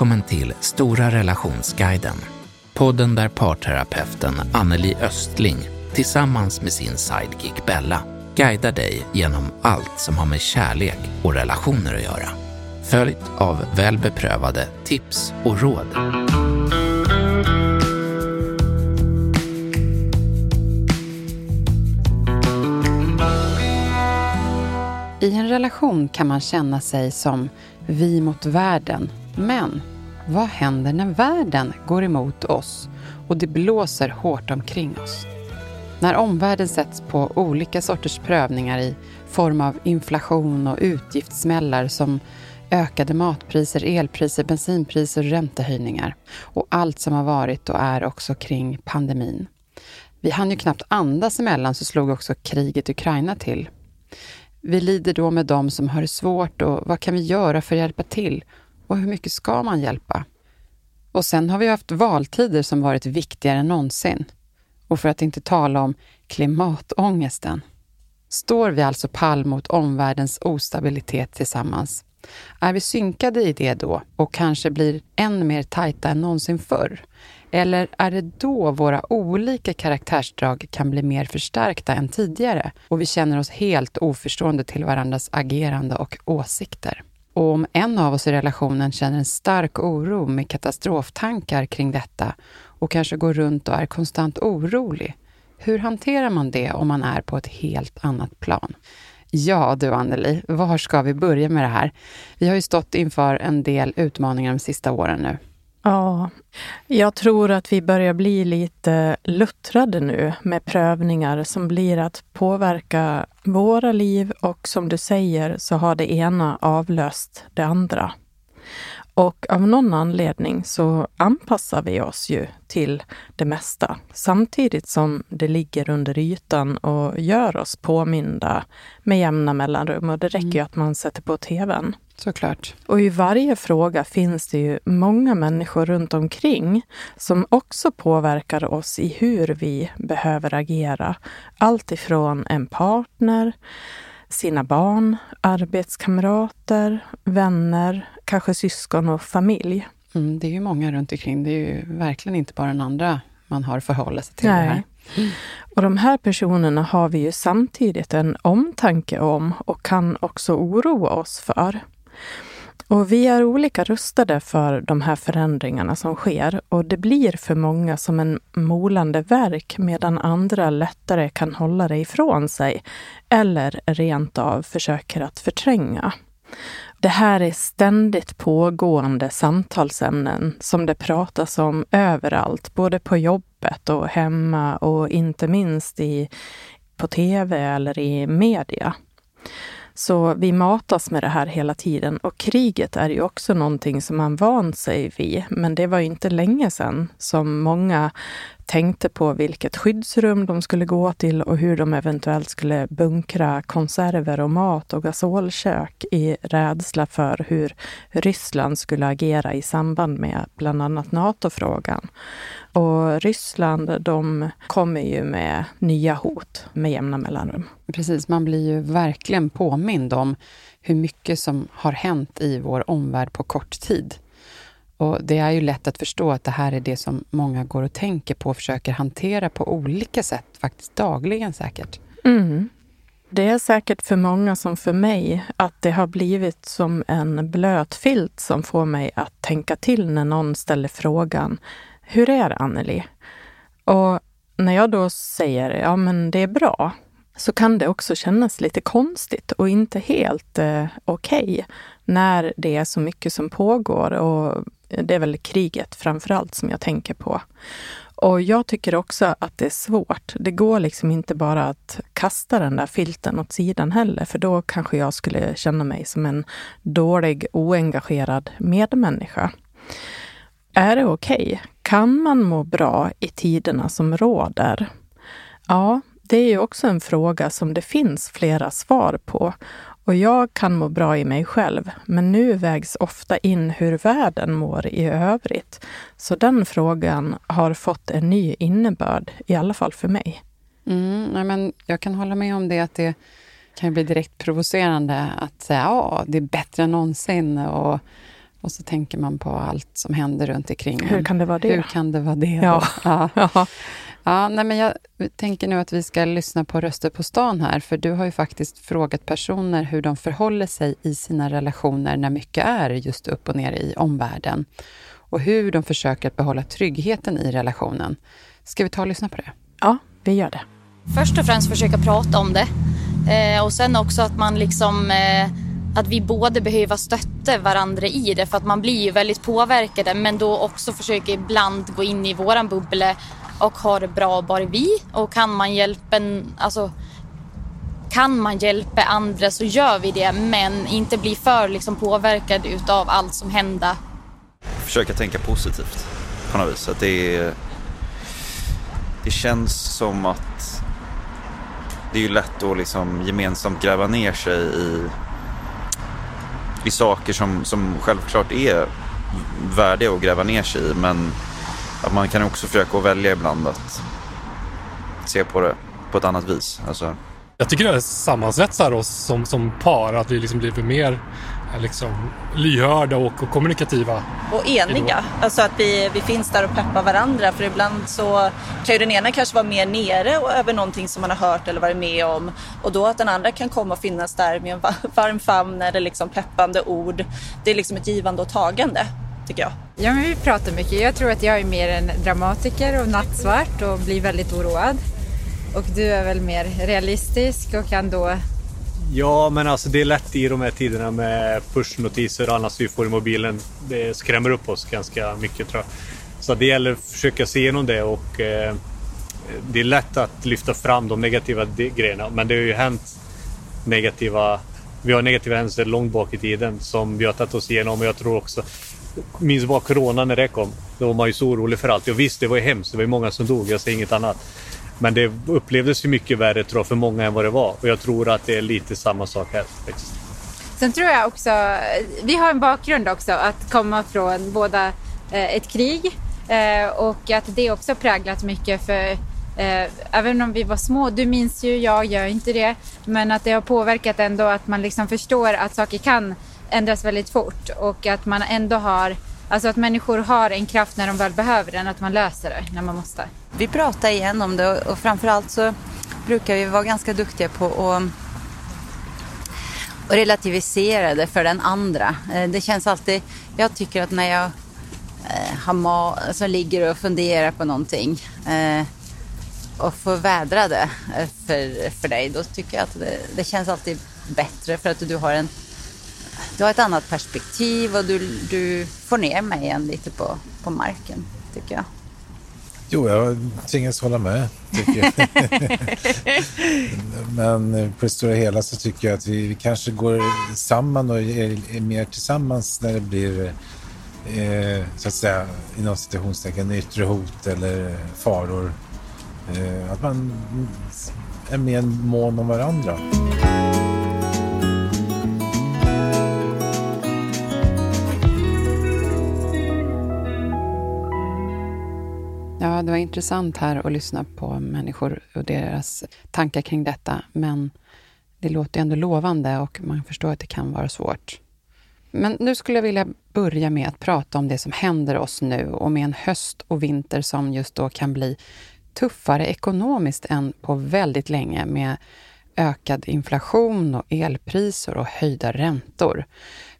Välkommen till Stora relationsguiden. Podden där parterapeuten Anneli Östling tillsammans med sin sidekick Bella guidar dig genom allt som har med kärlek och relationer att göra. Följt av väl beprövade tips och råd. I en relation kan man känna sig som vi mot världen. Men vad händer när världen går emot oss och det blåser hårt omkring oss? När omvärlden sätts på olika sorters prövningar i form av inflation och utgiftssmällar som ökade matpriser, elpriser, bensinpriser och räntehöjningar. Och allt som har varit och är också kring pandemin. Vi hann ju knappt andas emellan så slog också kriget i Ukraina till. Vi lider då med dem som har det svårt och vad kan vi göra för att hjälpa till? Och hur mycket ska man hjälpa? Och sen har vi haft valtider som varit viktigare än någonsin. Och för att inte tala om klimatångesten. Står vi alltså pall mot omvärldens ostabilitet tillsammans? Är vi synkade i det då och kanske blir än mer tajta än någonsin förr? Eller är det då våra olika karaktärsdrag kan bli mer förstärkta än tidigare och vi känner oss helt oförstående till varandras agerande och åsikter? Och om en av oss i relationen känner en stark oro med katastroftankar kring detta och kanske går runt och är konstant orolig, hur hanterar man det om man är på ett helt annat plan? Ja du Anneli, var ska vi börja med det här? Vi har ju stått inför en del utmaningar de sista åren nu. Ja, jag tror att vi börjar bli lite luttrade nu med prövningar som blir att påverka våra liv och som du säger så har det ena avlöst det andra. Och av någon anledning så anpassar vi oss ju till det mesta samtidigt som det ligger under ytan och gör oss påminda med jämna mellanrum. Och det räcker ju mm. att man sätter på tvn. Såklart. Och i varje fråga finns det ju många människor runt omkring som också påverkar oss i hur vi behöver agera. Allt ifrån en partner, sina barn, arbetskamrater, vänner, kanske syskon och familj. Mm, det är ju många runt omkring. Det är ju verkligen inte bara den andra man har att förhålla sig till. Nej. Det här. Mm. Och de här personerna har vi ju samtidigt en omtanke om och kan också oroa oss för. Och vi är olika rustade för de här förändringarna som sker och det blir för många som en molande verk medan andra lättare kan hålla det ifrån sig eller rent av försöker att förtränga. Det här är ständigt pågående samtalsämnen som det pratas om överallt, både på jobbet och hemma och inte minst i, på tv eller i media. Så vi matas med det här hela tiden och kriget är ju också någonting som man vant sig vid. Men det var ju inte länge sedan som många tänkte på vilket skyddsrum de skulle gå till och hur de eventuellt skulle bunkra konserver och mat och gasolkök i rädsla för hur Ryssland skulle agera i samband med bland annat NATO-frågan. Och Ryssland, de kommer ju med nya hot med jämna mellanrum. Precis, man blir ju verkligen påmind om hur mycket som har hänt i vår omvärld på kort tid. Och det är ju lätt att förstå att det här är det som många går och tänker på och försöker hantera på olika sätt, faktiskt dagligen säkert. Mm. Det är säkert för många som för mig att det har blivit som en blöt filt som får mig att tänka till när någon ställer frågan Hur är det Anneli? Och när jag då säger ja men det är bra, så kan det också kännas lite konstigt och inte helt eh, okej okay när det är så mycket som pågår och det är väl kriget framför allt som jag tänker på. Och jag tycker också att det är svårt. Det går liksom inte bara att kasta den där filten åt sidan heller, för då kanske jag skulle känna mig som en dålig, oengagerad medmänniska. Är det okej? Okay? Kan man må bra i tiderna som råder? Ja, det är ju också en fråga som det finns flera svar på. Och jag kan må bra i mig själv, men nu vägs ofta in hur världen mår i övrigt. Så den frågan har fått en ny innebörd, i alla fall för mig. Mm, men jag kan hålla med om det, att det kan bli direkt provocerande att säga ja, det är bättre än någonsin. Och, och så tänker man på allt som händer runt omkring. Hur kan det vara det? Hur kan det vara det? Ja. ja. Ja, nej, men jag tänker nu att vi ska lyssna på röster på stan här, för du har ju faktiskt frågat personer hur de förhåller sig i sina relationer när mycket är just upp och ner i omvärlden och hur de försöker att behålla tryggheten i relationen. Ska vi ta och lyssna på det? Ja, vi gör det. Först och främst försöka prata om det eh, och sen också att man liksom eh, att vi både behöver stötta varandra i det för att man blir ju väldigt påverkade men då också försöka ibland gå in i våran bubbla och har det bra bara vi och kan man hjälpa alltså kan man hjälpa andra så gör vi det men inte bli för liksom påverkad utav allt som händer. Försöka tänka positivt på något vis. Att det, är, det känns som att det är ju lätt att liksom gemensamt gräva ner sig i, i saker som, som självklart är värdiga att gräva ner sig i men att man kan också försöka välja ibland att se på det på ett annat vis. Alltså. Jag tycker det sammansvetsar oss som, som par, att vi liksom blir mer liksom, lyhörda och, och kommunikativa. Och eniga. Alltså att vi, vi finns där och peppar varandra. För ibland så kan ju den ena kanske vara mer nere och över någonting som man har hört eller varit med om. Och då att den andra kan komma och finnas där med en varm famn eller liksom peppande ord. Det är liksom ett givande och tagande tycker jag. Ja, men vi pratar mycket. Jag tror att jag är mer en dramatiker och nattsvart och blir väldigt oroad. Och du är väl mer realistisk och kan då... Ja, men alltså det är lätt i de här tiderna med pushnotiser och annat vi får i mobilen. Det skrämmer upp oss ganska mycket tror jag. Så det gäller att försöka se igenom det och eh, det är lätt att lyfta fram de negativa grejerna. Men det har ju hänt negativa vi har negativa händelser långt bak i tiden som vi har tagit oss igenom och jag tror också minns bara corona när det kom. Då var man ju så orolig för allt. Och visst, det var ju hemskt. Det var ju många som dog. Jag säger inget annat. Men det upplevdes ju mycket värre tror jag, för många än vad det var. Och jag tror att det är lite samma sak här. Faktiskt. Sen tror jag också, vi har en bakgrund också att komma från båda eh, ett krig eh, och att det också präglat mycket för eh, även om vi var små, du minns ju, jag gör inte det, men att det har påverkat ändå att man liksom förstår att saker kan ändras väldigt fort och att man ändå har Alltså att människor har en kraft när de väl behöver den, att man löser det när man måste. Vi pratar igen om det och framförallt så brukar vi vara ganska duktiga på att och relativisera det för den andra. Eh, det känns alltid, jag tycker att när jag eh, har ma alltså ligger och funderar på någonting eh, och får vädra det för, för dig, då tycker jag att det, det känns alltid bättre för att du har en du har ett annat perspektiv och du, du får ner mig igen lite på, på marken, tycker jag. Jo, jag tvingas hålla med, tycker jag. Men på det stora hela så tycker jag att vi kanske går samman och är, mer tillsammans när det blir eh, så att säga inom citationstecken yttre hot eller faror. Eh, att man är mer mån om varandra. Ja, det var intressant här att lyssna på människor och deras tankar kring detta, men det låter ändå lovande och man förstår att det kan vara svårt. Men nu skulle jag vilja börja med att prata om det som händer oss nu och med en höst och vinter som just då kan bli tuffare ekonomiskt än på väldigt länge med ökad inflation och elpriser och höjda räntor.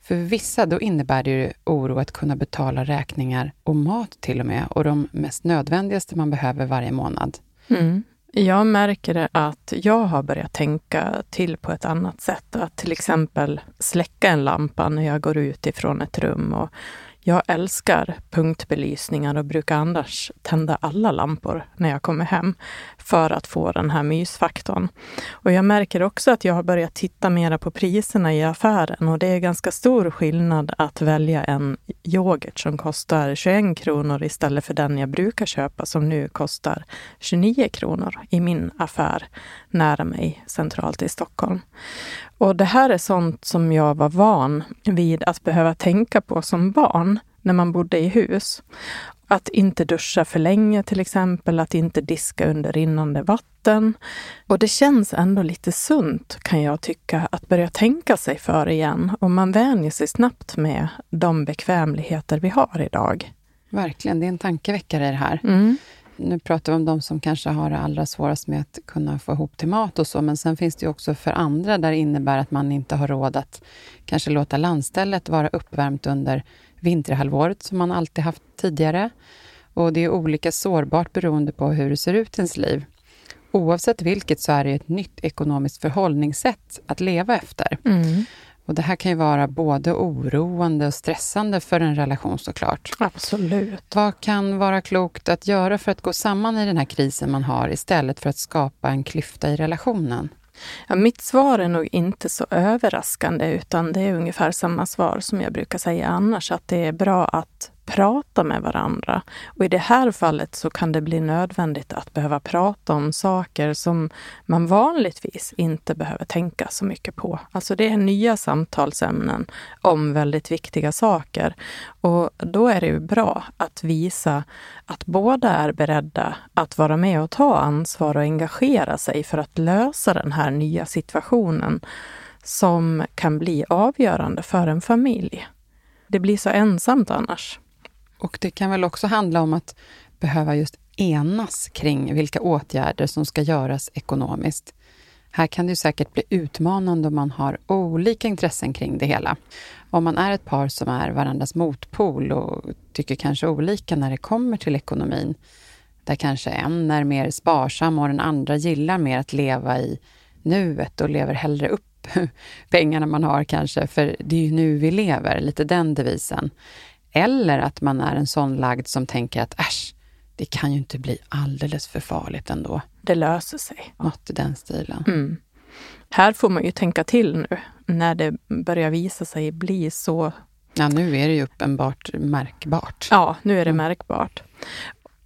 För vissa då innebär det ju oro att kunna betala räkningar och mat till och med och de mest nödvändigaste man behöver varje månad. Mm. Jag märker att jag har börjat tänka till på ett annat sätt. Att till exempel släcka en lampa när jag går ut ifrån ett rum och jag älskar punktbelysningar och brukar annars tända alla lampor när jag kommer hem för att få den här mysfaktorn. Och jag märker också att jag har börjat titta mera på priserna i affären och det är ganska stor skillnad att välja en yoghurt som kostar 21 kronor istället för den jag brukar köpa som nu kostar 29 kronor i min affär nära mig centralt i Stockholm. Och det här är sånt som jag var van vid att behöva tänka på som barn när man bodde i hus. Att inte duscha för länge till exempel, att inte diska under rinnande vatten. Och det känns ändå lite sunt kan jag tycka att börja tänka sig för igen. Och man vänjer sig snabbt med de bekvämligheter vi har idag. Verkligen, det är en tankeväckare det här. Mm nu pratar vi om de som kanske har det allra svårast med att kunna få ihop till mat och så, men sen finns det ju också för andra där det innebär att man inte har råd att kanske låta landstället vara uppvärmt under vinterhalvåret som man alltid haft tidigare. Och det är olika sårbart beroende på hur det ser ut i ens liv. Oavsett vilket så är det ett nytt ekonomiskt förhållningssätt att leva efter. Mm. Och det här kan ju vara både oroande och stressande för en relation såklart. Absolut. Vad kan vara klokt att göra för att gå samman i den här krisen man har istället för att skapa en klyfta i relationen? Ja, mitt svar är nog inte så överraskande, utan det är ungefär samma svar som jag brukar säga annars, att det är bra att prata med varandra. Och i det här fallet så kan det bli nödvändigt att behöva prata om saker som man vanligtvis inte behöver tänka så mycket på. Alltså det är nya samtalsämnen om väldigt viktiga saker. Och då är det ju bra att visa att båda är beredda att vara med och ta ansvar och engagera sig för att lösa den här nya situationen som kan bli avgörande för en familj. Det blir så ensamt annars. Och det kan väl också handla om att behöva just enas kring vilka åtgärder som ska göras ekonomiskt. Här kan det ju säkert bli utmanande om man har olika intressen kring det hela. Om man är ett par som är varandras motpol och tycker kanske olika när det kommer till ekonomin, där kanske en är mer sparsam och den andra gillar mer att leva i nuet och lever hellre upp pengarna man har kanske, för det är ju nu vi lever, lite den devisen. Eller att man är en sån lagd som tänker att äsch, det kan ju inte bli alldeles för farligt ändå. Det löser sig. Något i den stilen. Mm. Här får man ju tänka till nu när det börjar visa sig bli så. Ja, nu är det ju uppenbart märkbart. Ja, nu är det märkbart.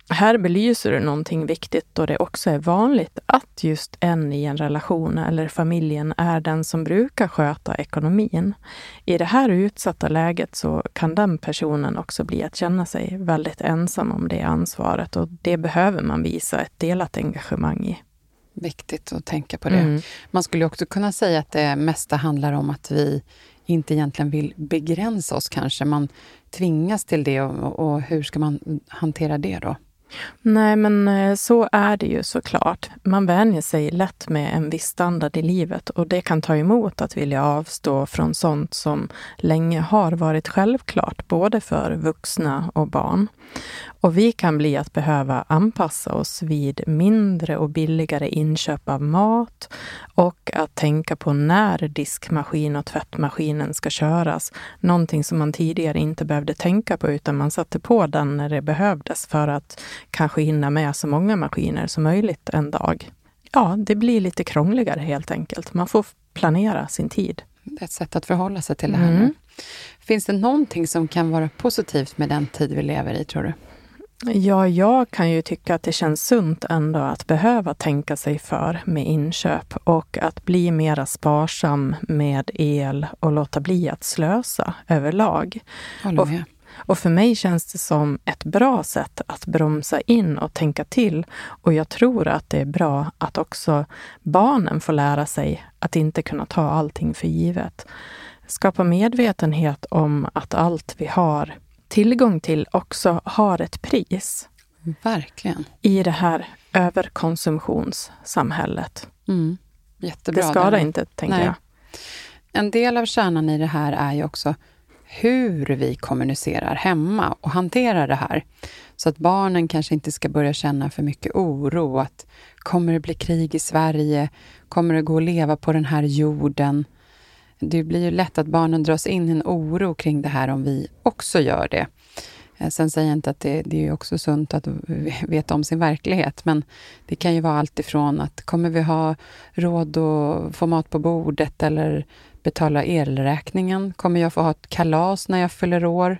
Här belyser du någonting viktigt då det också är vanligt att just en i en relation eller familjen är den som brukar sköta ekonomin. I det här utsatta läget så kan den personen också bli att känna sig väldigt ensam om det ansvaret och det behöver man visa ett delat engagemang i. Viktigt att tänka på det. Mm. Man skulle också kunna säga att det mesta handlar om att vi inte egentligen vill begränsa oss kanske. Man tvingas till det och, och hur ska man hantera det då? Nej, men eh, så är det ju såklart. Man vänjer sig lätt med en viss standard i livet och det kan ta emot att vilja avstå från sånt som länge har varit självklart, både för vuxna och barn. Och vi kan bli att behöva anpassa oss vid mindre och billigare inköp av mat och att tänka på när diskmaskin och tvättmaskinen ska köras. Någonting som man tidigare inte behövde tänka på utan man satte på den när det behövdes för att kanske hinna med så många maskiner som möjligt en dag. Ja, det blir lite krångligare helt enkelt. Man får planera sin tid. Det är ett sätt att förhålla sig till det här. Mm. Finns det någonting som kan vara positivt med den tid vi lever i, tror du? Ja, jag kan ju tycka att det känns sunt ändå att behöva tänka sig för med inköp och att bli mera sparsam med el och låta bli att slösa överlag. Med. Och för mig känns det som ett bra sätt att bromsa in och tänka till. Och jag tror att det är bra att också barnen får lära sig att inte kunna ta allting för givet. Skapa medvetenhet om att allt vi har tillgång till också har ett pris. Verkligen. I det här överkonsumtionssamhället. Mm. Jättebra. Det skadar inte, tänker Nej. jag. En del av kärnan i det här är ju också hur vi kommunicerar hemma och hanterar det här. Så att barnen kanske inte ska börja känna för mycket oro. Att kommer det bli krig i Sverige? Kommer det gå att leva på den här jorden? Det blir ju lätt att barnen dras in i en oro kring det här om vi också gör det. Eh, sen säger jag inte att det, det är också sunt att veta om sin verklighet, men det kan ju vara allt ifrån att kommer vi ha råd att få mat på bordet eller betala elräkningen? Kommer jag få ha ett kalas när jag fyller år?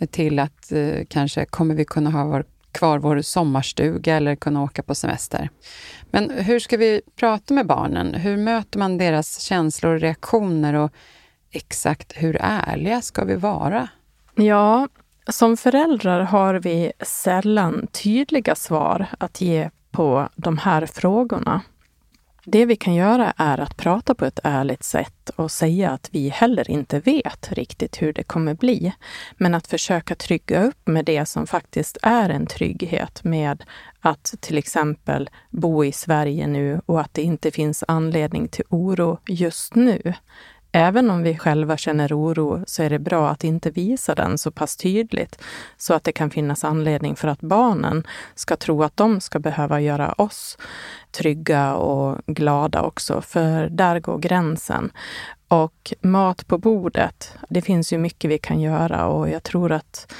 Eh, till att eh, kanske kommer vi kunna ha vår, kvar vår sommarstuga eller kunna åka på semester? Men hur ska vi prata med barnen? Hur möter man deras känslor och reaktioner och exakt hur ärliga ska vi vara? Ja, som föräldrar har vi sällan tydliga svar att ge på de här frågorna. Det vi kan göra är att prata på ett ärligt sätt och säga att vi heller inte vet riktigt hur det kommer bli. Men att försöka trygga upp med det som faktiskt är en trygghet med att till exempel bo i Sverige nu och att det inte finns anledning till oro just nu. Även om vi själva känner oro så är det bra att inte visa den så pass tydligt så att det kan finnas anledning för att barnen ska tro att de ska behöva göra oss trygga och glada också, för där går gränsen. Och mat på bordet, det finns ju mycket vi kan göra och jag tror att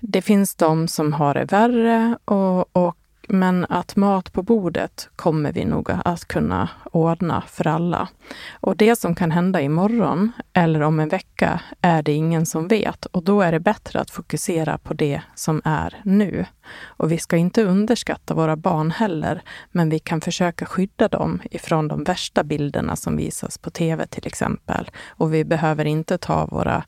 det finns de som har det värre och, och men att mat på bordet kommer vi nog att kunna ordna för alla. Och det som kan hända imorgon eller om en vecka är det ingen som vet och då är det bättre att fokusera på det som är nu. Och vi ska inte underskatta våra barn heller, men vi kan försöka skydda dem ifrån de värsta bilderna som visas på tv till exempel. Och vi behöver inte ta våra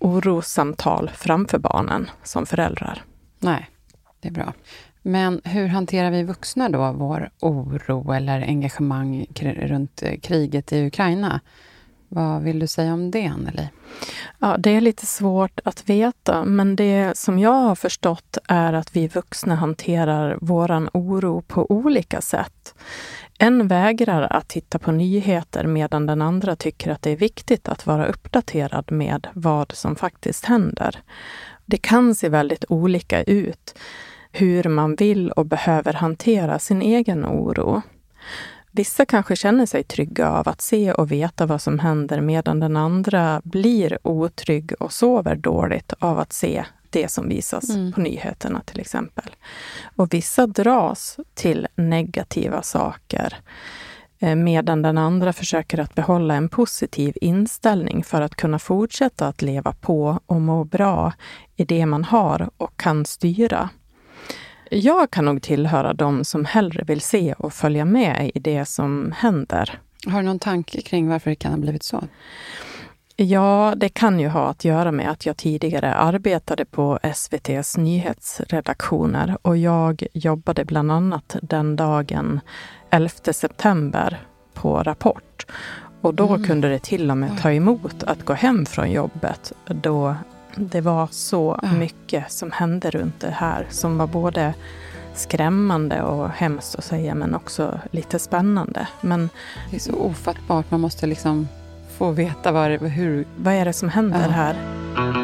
orossamtal framför barnen som föräldrar. Nej, det är bra. Men hur hanterar vi vuxna då vår oro eller engagemang runt eh, kriget i Ukraina? Vad vill du säga om det, Anneli? Ja, det är lite svårt att veta, men det som jag har förstått är att vi vuxna hanterar våran oro på olika sätt. En vägrar att titta på nyheter medan den andra tycker att det är viktigt att vara uppdaterad med vad som faktiskt händer. Det kan se väldigt olika ut hur man vill och behöver hantera sin egen oro. Vissa kanske känner sig trygga av att se och veta vad som händer medan den andra blir otrygg och sover dåligt av att se det som visas mm. på nyheterna till exempel. Och vissa dras till negativa saker eh, medan den andra försöker att behålla en positiv inställning för att kunna fortsätta att leva på och må bra i det man har och kan styra. Jag kan nog tillhöra de som hellre vill se och följa med i det som händer. Har du någon tanke kring varför det kan ha blivit så? Ja, det kan ju ha att göra med att jag tidigare arbetade på SVTs nyhetsredaktioner och jag jobbade bland annat den dagen 11 september på Rapport. Och då mm. kunde det till och med ta emot att gå hem från jobbet då det var så ja. mycket som hände runt det här som var både skrämmande och hemskt att säga men också lite spännande. Men det är så ofattbart. Man måste liksom få veta vad, hur... Vad är det som händer ja. här?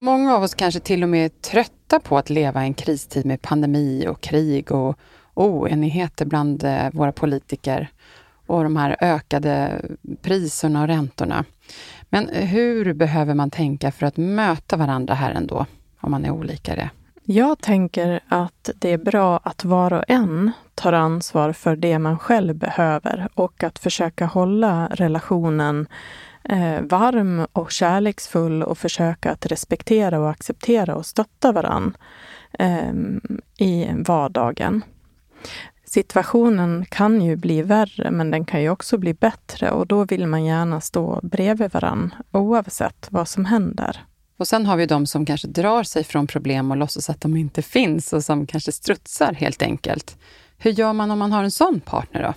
Många av oss kanske till och med är trötta på att leva i en kristid med pandemi och krig och oenigheter bland eh, våra politiker. och de här ökade priserna och räntorna. Men hur behöver man tänka för att möta varandra här ändå, om man är olika det? Jag tänker att det är bra att var och en tar ansvar för det man själv behöver och att försöka hålla relationen eh, varm och kärleksfull och försöka att respektera och acceptera och stötta varann eh, i vardagen. Situationen kan ju bli värre, men den kan ju också bli bättre och då vill man gärna stå bredvid varann oavsett vad som händer. Och sen har vi de som kanske drar sig från problem och låtsas att de inte finns och som kanske strutsar helt enkelt. Hur gör man om man har en sån partner då?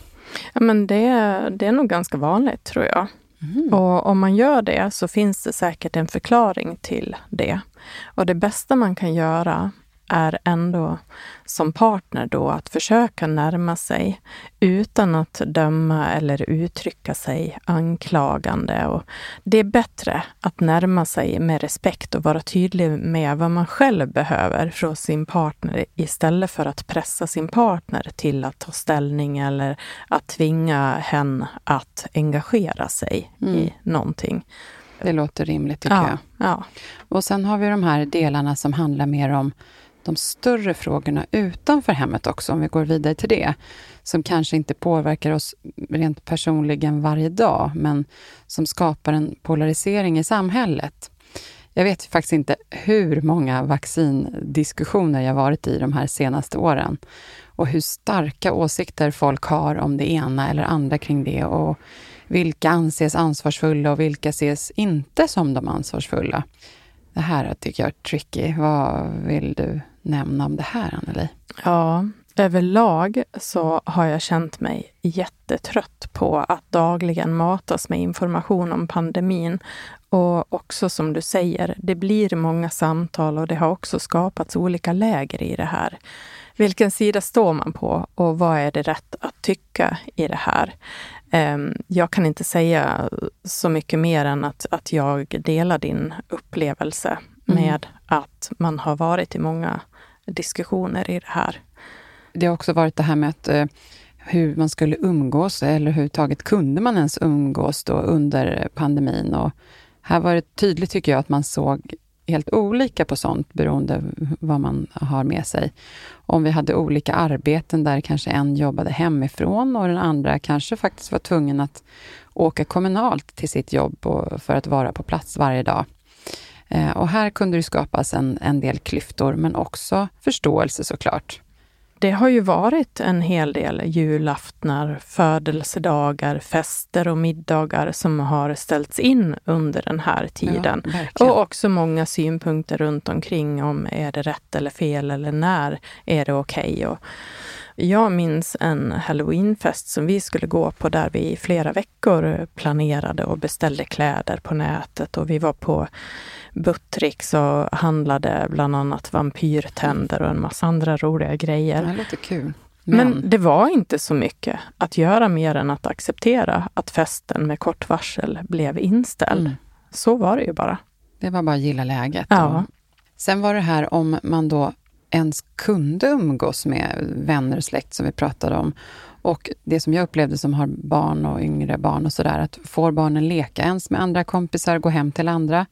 Ja, men det, det är nog ganska vanligt tror jag. Mm. Och om man gör det så finns det säkert en förklaring till det. Och det bästa man kan göra är ändå som partner då att försöka närma sig utan att döma eller uttrycka sig anklagande. Och det är bättre att närma sig med respekt och vara tydlig med vad man själv behöver från sin partner istället för att pressa sin partner till att ta ställning eller att tvinga hen att engagera sig mm. i någonting. Det låter rimligt tycker ja, jag. Ja. Och sen har vi de här delarna som handlar mer om de större frågorna utanför hemmet också, om vi går vidare till det, som kanske inte påverkar oss rent personligen varje dag, men som skapar en polarisering i samhället. Jag vet faktiskt inte hur många vaccindiskussioner jag varit i de här senaste åren och hur starka åsikter folk har om det ena eller andra kring det och vilka anses ansvarsfulla och vilka ses inte som de ansvarsfulla. Det här tycker jag är tricky. Vad vill du nämna om det här, Anneli? Ja, överlag så har jag känt mig jättetrött på att dagligen matas med information om pandemin. Och också som du säger, det blir många samtal och det har också skapats olika läger i det här. Vilken sida står man på och vad är det rätt att tycka i det här? Ehm, jag kan inte säga så mycket mer än att, att jag delar din upplevelse mm. med att man har varit i många diskussioner i det här. Det har också varit det här med att eh, hur man skulle umgås eller hur taget kunde man ens umgås då under pandemin. Och här var det tydligt tycker jag att man såg helt olika på sånt beroende vad man har med sig. Om vi hade olika arbeten där kanske en jobbade hemifrån och den andra kanske faktiskt var tvungen att åka kommunalt till sitt jobb för att vara på plats varje dag. Eh, och här kunde det skapas en, en del klyftor, men också förståelse såklart. Det har ju varit en hel del julaftnar, födelsedagar, fester och middagar som har ställts in under den här tiden. Ja, och också många synpunkter runt omkring om är det rätt eller fel eller när är det okej. Okay? Jag minns en halloweenfest som vi skulle gå på där vi i flera veckor planerade och beställde kläder på nätet och vi var på Buttricks och handlade bland annat vampyrtänder och en massa andra roliga grejer. Det låter kul. Men... Men det var inte så mycket att göra mer än att acceptera att festen med kort varsel blev inställd. Mm. Så var det ju bara. Det var bara att gilla läget. Ja. Sen var det här om man då ens kunde umgås med vänner och släkt som vi pratade om. Och det som jag upplevde som har barn och yngre barn och sådär, att får barnen leka ens med andra kompisar, gå hem till andra?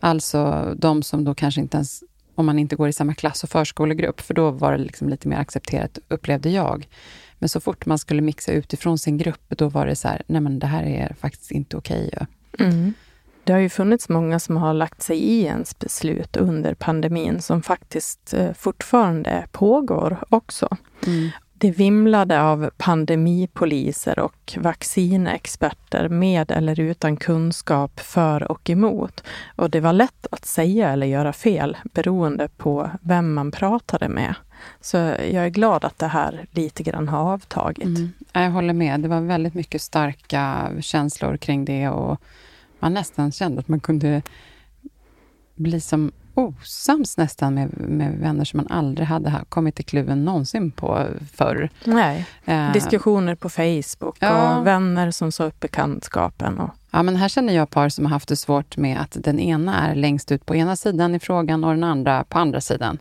Alltså de som då kanske inte ens, om man inte går i samma klass och förskolegrupp, för då var det liksom lite mer accepterat, upplevde jag. Men så fort man skulle mixa utifrån sin grupp, då var det så här, nej men det här är faktiskt inte okej. Okay. Mm. Det har ju funnits många som har lagt sig i ens beslut under pandemin som faktiskt eh, fortfarande pågår också. Mm. Det vimlade av pandemipoliser och vaccinexperter med eller utan kunskap för och emot. Och det var lätt att säga eller göra fel beroende på vem man pratade med. Så jag är glad att det här lite grann har avtagit. Mm. Jag håller med. Det var väldigt mycket starka känslor kring det och man nästan kände att man kunde bli som osams nästan med, med vänner som man aldrig hade kommit i kluven någonsin på förr. Nej, eh, diskussioner på Facebook ja. och vänner som sa upp bekantskapen. Och... Ja, men här känner jag par som har haft det svårt med att den ena är längst ut på ena sidan i frågan och den andra på andra sidan.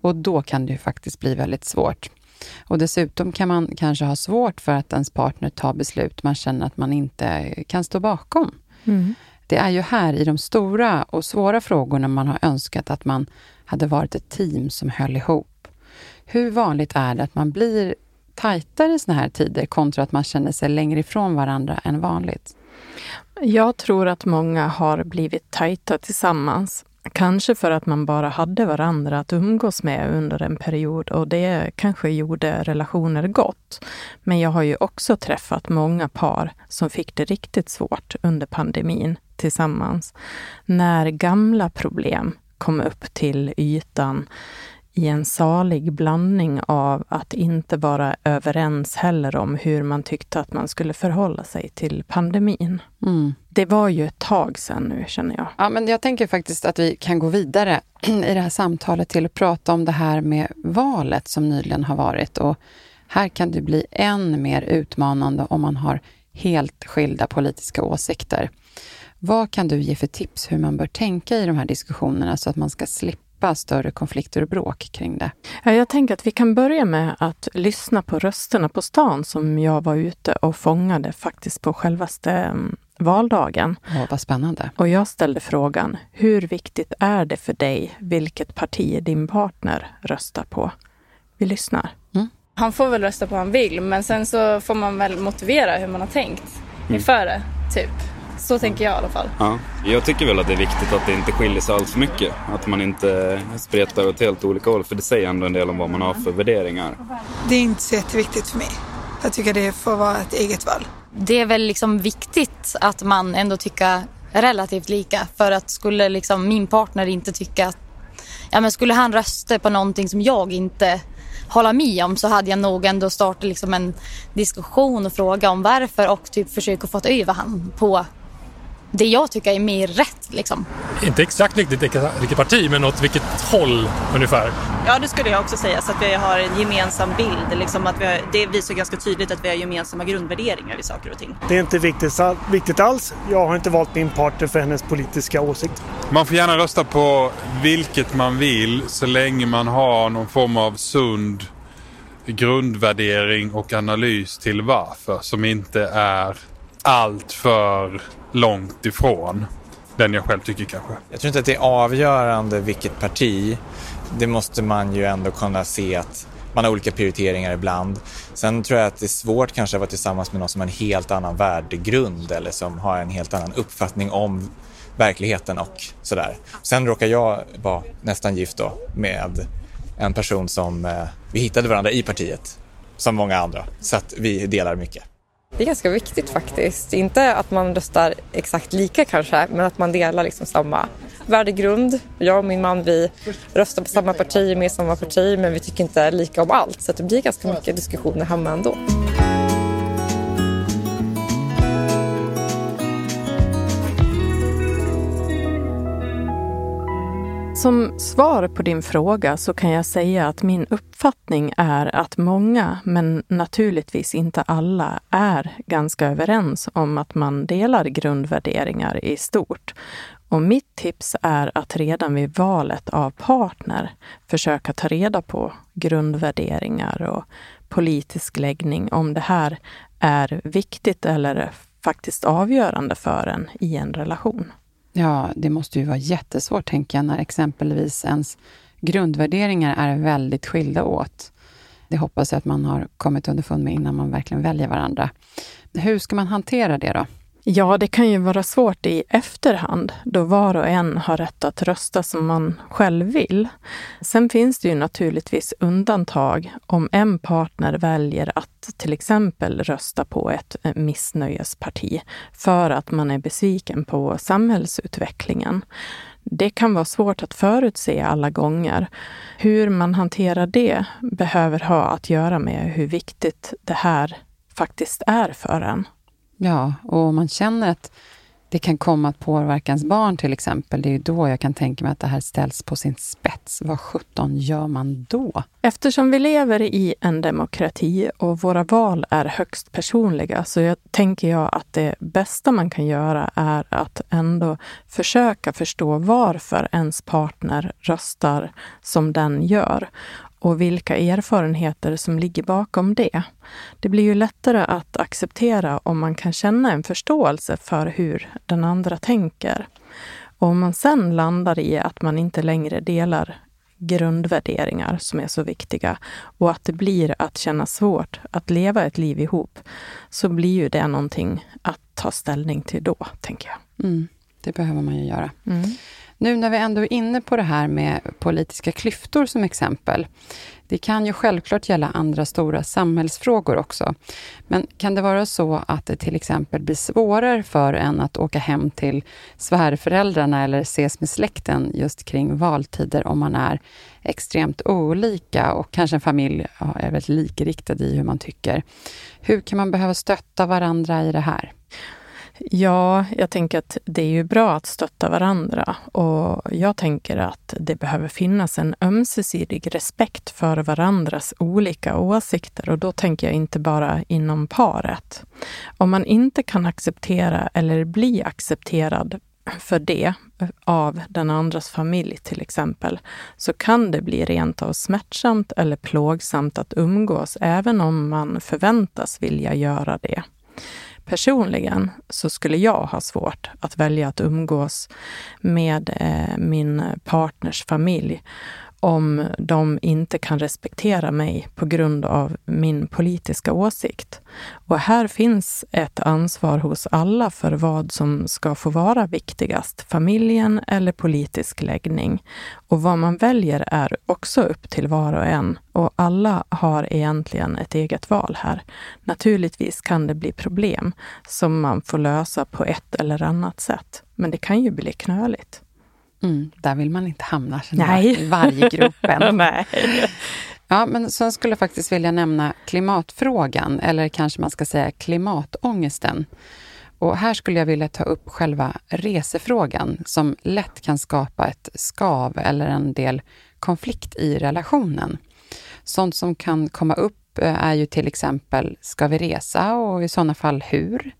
Och då kan det ju faktiskt bli väldigt svårt. Och dessutom kan man kanske ha svårt för att ens partner tar beslut man känner att man inte kan stå bakom. Mm. Det är ju här i de stora och svåra frågorna man har önskat att man hade varit ett team som höll ihop. Hur vanligt är det att man blir tajtare i såna här tider kontra att man känner sig längre ifrån varandra än vanligt? Jag tror att många har blivit tajta tillsammans. Kanske för att man bara hade varandra att umgås med under en period och det kanske gjorde relationer gott. Men jag har ju också träffat många par som fick det riktigt svårt under pandemin tillsammans. När gamla problem kom upp till ytan i en salig blandning av att inte vara överens heller om hur man tyckte att man skulle förhålla sig till pandemin. Mm. Det var ju ett tag sedan nu, känner jag. Ja, men jag tänker faktiskt att vi kan gå vidare i det här samtalet till att prata om det här med valet som nyligen har varit. Och här kan det bli än mer utmanande om man har helt skilda politiska åsikter. Vad kan du ge för tips hur man bör tänka i de här diskussionerna så att man ska slippa större konflikter och bråk kring det? Ja, jag tänker att vi kan börja med att lyssna på rösterna på stan som jag var ute och fångade faktiskt på självaste mm, valdagen. Åh, vad spännande. Och jag ställde frågan, hur viktigt är det för dig vilket parti din partner röstar på? Vi lyssnar. Han får väl rösta på vad han vill, men sen så får man väl motivera hur man har tänkt inför det, typ. Så tänker jag i alla fall. Ja, jag tycker väl att det är viktigt att det inte skiljer sig allt för mycket. Att man inte spretar åt helt olika håll, för det säger ändå en del om vad man har för värderingar. Det är inte så jätteviktigt för mig. Jag tycker det får vara ett eget val. Det är väl liksom viktigt att man ändå tycker relativt lika. För att skulle liksom min partner inte tycka att... Ja men skulle han rösta på någonting som jag inte håller med om så hade jag nog ändå startat liksom en diskussion och fråga om varför och typ försöka få över han på det jag tycker är mer rätt liksom. Inte exakt riktigt vilket, parti, men åt vilket håll ungefär. Ja, det skulle jag också säga. Så att vi har en gemensam bild. Liksom att vi har, det visar ganska tydligt att vi har gemensamma grundvärderingar i saker och ting. Det är inte viktigt, viktigt alls. Jag har inte valt min partner för hennes politiska åsikt. Man får gärna rösta på vilket man vill så länge man har någon form av sund grundvärdering och analys till varför som inte är allt för långt ifrån den jag själv tycker kanske. Jag tror inte att det är avgörande vilket parti. Det måste man ju ändå kunna se att man har olika prioriteringar ibland. Sen tror jag att det är svårt kanske att vara tillsammans med någon som har en helt annan värdegrund eller som har en helt annan uppfattning om verkligheten och sådär. Sen råkar jag vara nästan gift då med en person som eh, vi hittade varandra i partiet, som många andra. Så att vi delar mycket. Det är ganska viktigt faktiskt. Inte att man röstar exakt lika kanske, men att man delar liksom samma värdegrund. Jag och min man vi röstar på samma parti, med samma parti, men vi tycker inte lika om allt. Så det blir ganska mycket diskussioner hemma ändå. Som svar på din fråga så kan jag säga att min uppfattning är att många, men naturligtvis inte alla, är ganska överens om att man delar grundvärderingar i stort. Och mitt tips är att redan vid valet av partner försöka ta reda på grundvärderingar och politisk läggning, om det här är viktigt eller faktiskt avgörande för en i en relation. Ja, det måste ju vara jättesvårt, tänker jag, när exempelvis ens grundvärderingar är väldigt skilda åt. Det hoppas jag att man har kommit underfund med innan man verkligen väljer varandra. Hur ska man hantera det då? Ja, det kan ju vara svårt i efterhand, då var och en har rätt att rösta som man själv vill. Sen finns det ju naturligtvis undantag om en partner väljer att till exempel rösta på ett eh, missnöjesparti för att man är besviken på samhällsutvecklingen. Det kan vara svårt att förutse alla gånger. Hur man hanterar det behöver ha att göra med hur viktigt det här faktiskt är för en. Ja, och om man känner att det kan komma att påverka ens barn till exempel, det är då jag kan tänka mig att det här ställs på sin spets. Vad sjutton gör man då? Eftersom vi lever i en demokrati och våra val är högst personliga så jag, tänker jag att det bästa man kan göra är att ändå försöka förstå varför ens partner röstar som den gör och vilka erfarenheter som ligger bakom det. Det blir ju lättare att acceptera om man kan känna en förståelse för hur den andra tänker. Och om man sen landar i att man inte längre delar grundvärderingar som är så viktiga och att det blir att känna svårt att leva ett liv ihop, så blir ju det någonting att ta ställning till då, tänker jag. Mm, det behöver man ju göra. Mm. Nu när vi ändå är inne på det här med politiska klyftor som exempel. Det kan ju självklart gälla andra stora samhällsfrågor också. Men kan det vara så att det till exempel blir svårare för en att åka hem till svärföräldrarna eller ses med släkten just kring valtider om man är extremt olika och kanske en familj är väldigt likriktad i hur man tycker. Hur kan man behöva stötta varandra i det här? Ja, jag tänker att det är ju bra att stötta varandra och jag tänker att det behöver finnas en ömsesidig respekt för varandras olika åsikter och då tänker jag inte bara inom paret. Om man inte kan acceptera eller bli accepterad för det av den andras familj till exempel, så kan det bli rent av smärtsamt eller plågsamt att umgås, även om man förväntas vilja göra det. Personligen så skulle jag ha svårt att välja att umgås med eh, min partners familj om de inte kan respektera mig på grund av min politiska åsikt. Och här finns ett ansvar hos alla för vad som ska få vara viktigast, familjen eller politisk läggning. Och vad man väljer är också upp till var och en och alla har egentligen ett eget val här. Naturligtvis kan det bli problem som man får lösa på ett eller annat sätt, men det kan ju bli knöligt. Mm, där vill man inte hamna, Nej. i varje gruppen. Nej. Ja, men sen skulle jag faktiskt vilja nämna klimatfrågan, eller kanske man ska säga klimatångesten. Och här skulle jag vilja ta upp själva resefrågan, som lätt kan skapa ett skav eller en del konflikt i relationen. Sånt som kan komma upp eh, är ju till exempel, ska vi resa och i sådana fall hur?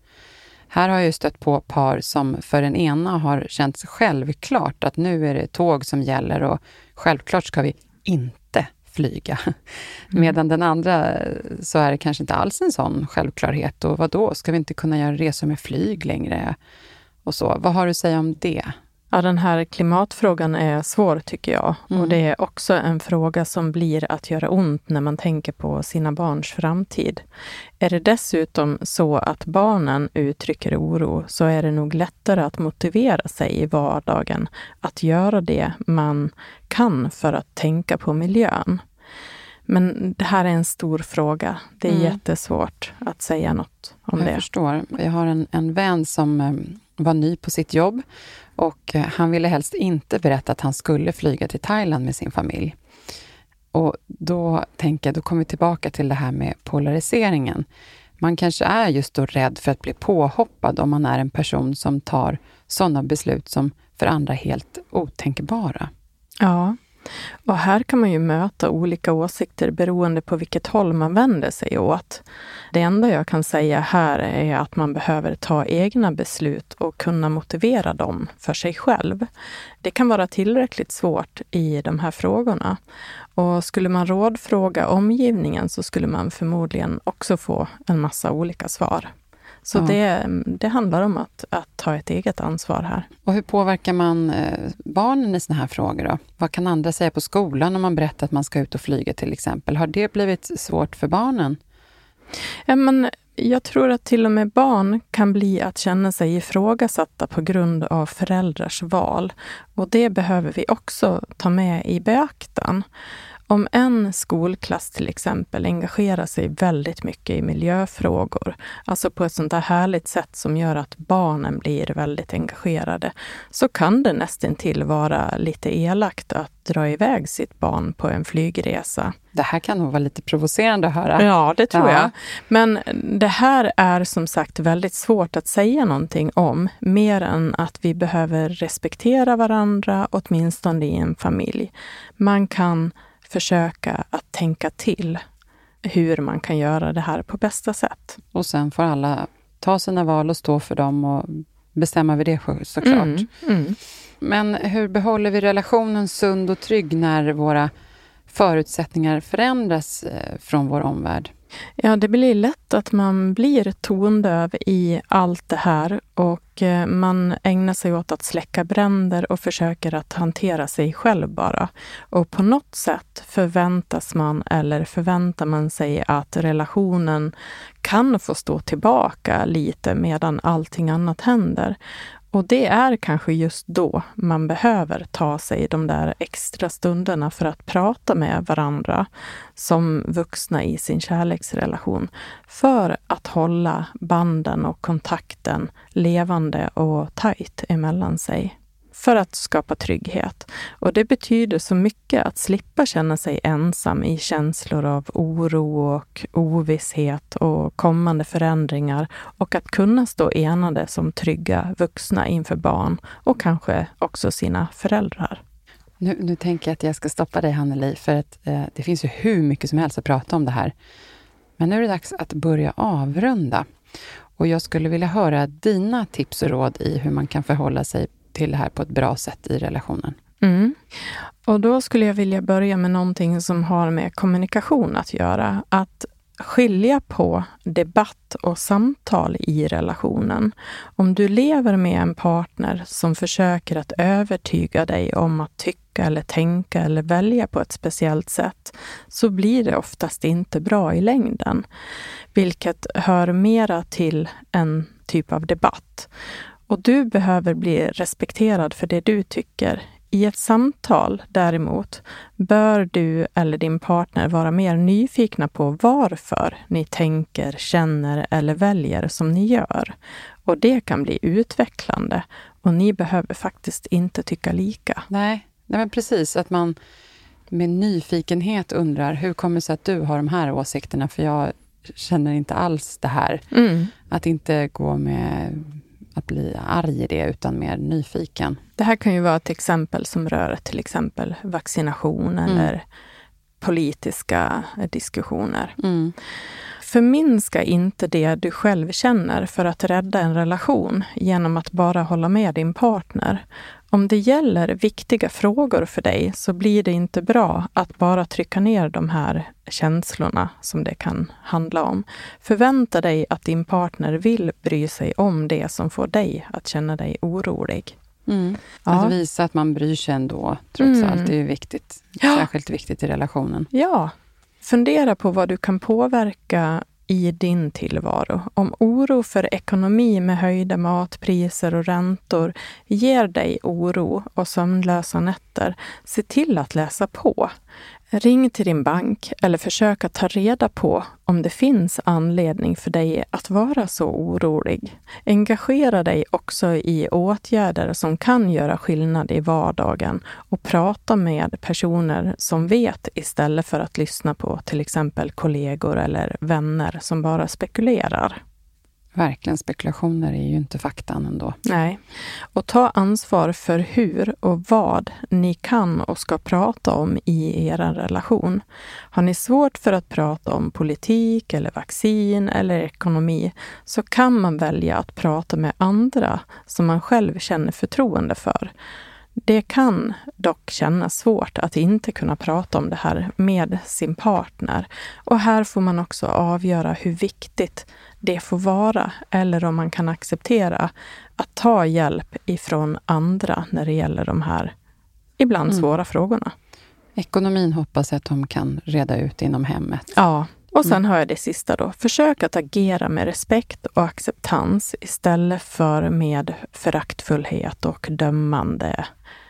Här har jag stött på par som för den ena har känts självklart att nu är det tåg som gäller och självklart ska vi inte flyga. Mm. Medan den andra så är det kanske inte alls en sån självklarhet. Och vad då? ska vi inte kunna göra resor med flyg längre? Och så. Vad har du att säga om det? Ja, den här klimatfrågan är svår tycker jag. Mm. Och det är också en fråga som blir att göra ont när man tänker på sina barns framtid. Är det dessutom så att barnen uttrycker oro så är det nog lättare att motivera sig i vardagen att göra det man kan för att tänka på miljön. Men det här är en stor fråga. Det är mm. jättesvårt att säga något om jag det. Jag förstår. Jag har en, en vän som eh, var ny på sitt jobb och eh, han ville helst inte berätta att han skulle flyga till Thailand med sin familj. Och då tänker jag, då kommer vi tillbaka till det här med polariseringen. Man kanske är just då rädd för att bli påhoppad om man är en person som tar sådana beslut som för andra är helt otänkbara. Ja, och här kan man ju möta olika åsikter beroende på vilket håll man vänder sig åt. Det enda jag kan säga här är att man behöver ta egna beslut och kunna motivera dem för sig själv. Det kan vara tillräckligt svårt i de här frågorna. Och skulle man rådfråga omgivningen så skulle man förmodligen också få en massa olika svar. Så ja. det, det handlar om att, att ta ett eget ansvar här. Och hur påverkar man eh, barnen i såna här frågor? Då? Vad kan andra säga på skolan om man berättar att man ska ut och flyga till exempel? Har det blivit svårt för barnen? Ja, men jag tror att till och med barn kan bli att känna sig ifrågasatta på grund av föräldrars val. Och det behöver vi också ta med i beaktan. Om en skolklass till exempel engagerar sig väldigt mycket i miljöfrågor, alltså på ett sånt där härligt sätt som gör att barnen blir väldigt engagerade, så kan det nästintill vara lite elakt att dra iväg sitt barn på en flygresa. Det här kan nog vara lite provocerande att höra. Ja, det tror ja. jag. Men det här är som sagt väldigt svårt att säga någonting om, mer än att vi behöver respektera varandra, åtminstone i en familj. Man kan försöka att tänka till hur man kan göra det här på bästa sätt. Och sen får alla ta sina val och stå för dem och bestämma vid det såklart. Mm, mm. Men hur behåller vi relationen sund och trygg när våra förutsättningar förändras eh, från vår omvärld? Ja, det blir lätt att man blir tondöv i allt det här och eh, man ägnar sig åt att släcka bränder och försöker att hantera sig själv bara. Och på något sätt förväntas man eller förväntar man sig att relationen kan få stå tillbaka lite medan allting annat händer. Och det är kanske just då man behöver ta sig de där extra stunderna för att prata med varandra som vuxna i sin kärleksrelation. För att hålla banden och kontakten levande och tajt emellan sig för att skapa trygghet. Och det betyder så mycket att slippa känna sig ensam i känslor av oro och ovisshet och kommande förändringar och att kunna stå enade som trygga vuxna inför barn och kanske också sina föräldrar. Nu, nu tänker jag att jag ska stoppa dig, Hanneli, för att eh, det finns ju hur mycket som helst att prata om det här. Men nu är det dags att börja avrunda. Och jag skulle vilja höra dina tips och råd i hur man kan förhålla sig till det här på ett bra sätt i relationen. Mm. Och då skulle jag vilja börja med någonting som har med kommunikation att göra. Att skilja på debatt och samtal i relationen. Om du lever med en partner som försöker att övertyga dig om att tycka eller tänka eller välja på ett speciellt sätt, så blir det oftast inte bra i längden. Vilket hör mera till en typ av debatt. Och du behöver bli respekterad för det du tycker. I ett samtal däremot bör du eller din partner vara mer nyfikna på varför ni tänker, känner eller väljer som ni gör. Och det kan bli utvecklande och ni behöver faktiskt inte tycka lika. Nej, nej men precis. Att man med nyfikenhet undrar, hur kommer det sig att du har de här åsikterna? För jag känner inte alls det här. Mm. Att inte gå med att bli arg i det, utan mer nyfiken. Det här kan ju vara ett exempel som rör till exempel vaccination mm. eller politiska diskussioner. Mm. Förminska inte det du själv känner för att rädda en relation genom att bara hålla med din partner. Om det gäller viktiga frågor för dig så blir det inte bra att bara trycka ner de här känslorna som det kan handla om. Förvänta dig att din partner vill bry sig om det som får dig att känna dig orolig. Mm. Ja. Att visa att man bryr sig ändå, trots mm. allt. Det är viktigt. Särskilt viktigt i relationen. Ja. Fundera på vad du kan påverka i din tillvaro. Om oro för ekonomi med höjda matpriser och räntor ger dig oro och sömnlösa nätter, se till att läsa på. Ring till din bank eller försök att ta reda på om det finns anledning för dig att vara så orolig. Engagera dig också i åtgärder som kan göra skillnad i vardagen och prata med personer som vet istället för att lyssna på till exempel kollegor eller vänner som bara spekulerar. Verkligen, spekulationer är ju inte faktan ändå. Nej. Och ta ansvar för hur och vad ni kan och ska prata om i er relation. Har ni svårt för att prata om politik eller vaccin eller ekonomi så kan man välja att prata med andra som man själv känner förtroende för. Det kan dock kännas svårt att inte kunna prata om det här med sin partner. Och här får man också avgöra hur viktigt det får vara eller om man kan acceptera att ta hjälp ifrån andra när det gäller de här ibland mm. svåra frågorna. Ekonomin hoppas jag att de kan reda ut inom hemmet. Ja, och sen mm. har jag det sista då. Försök att agera med respekt och acceptans istället för med föraktfullhet och dömande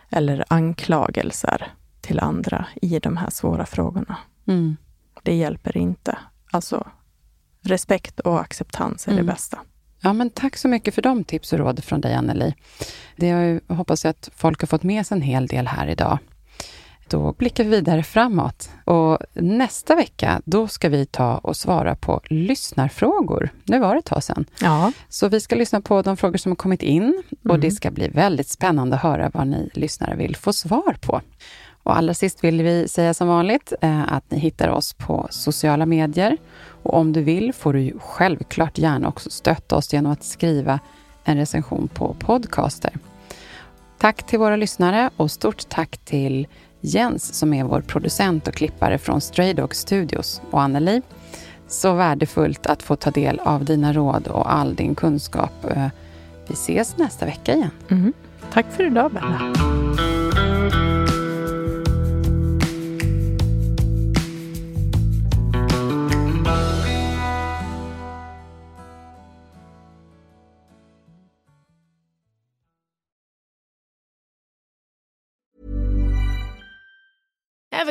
eller anklagelser till andra i de här svåra frågorna. Mm. Det hjälper inte. Alltså, respekt och acceptans är mm. det bästa. Ja, men tack så mycket för de tips och råd från dig, Anneli. Det jag hoppas jag att folk har fått med sig en hel del här idag. Då blickar vi vidare framåt. Och nästa vecka, då ska vi ta och svara på lyssnarfrågor. Nu var det ett tag sedan. Ja. Så vi ska lyssna på de frågor som har kommit in och mm. det ska bli väldigt spännande att höra vad ni lyssnare vill få svar på. Och allra sist vill vi säga som vanligt eh, att ni hittar oss på sociala medier. Och om du vill får du självklart gärna också stötta oss genom att skriva en recension på Podcaster. Tack till våra lyssnare och stort tack till Jens som är vår producent och klippare från Stray Dog Studios och Anneli. Så värdefullt att få ta del av dina råd och all din kunskap. Eh, vi ses nästa vecka igen. Mm. Tack för idag Bella.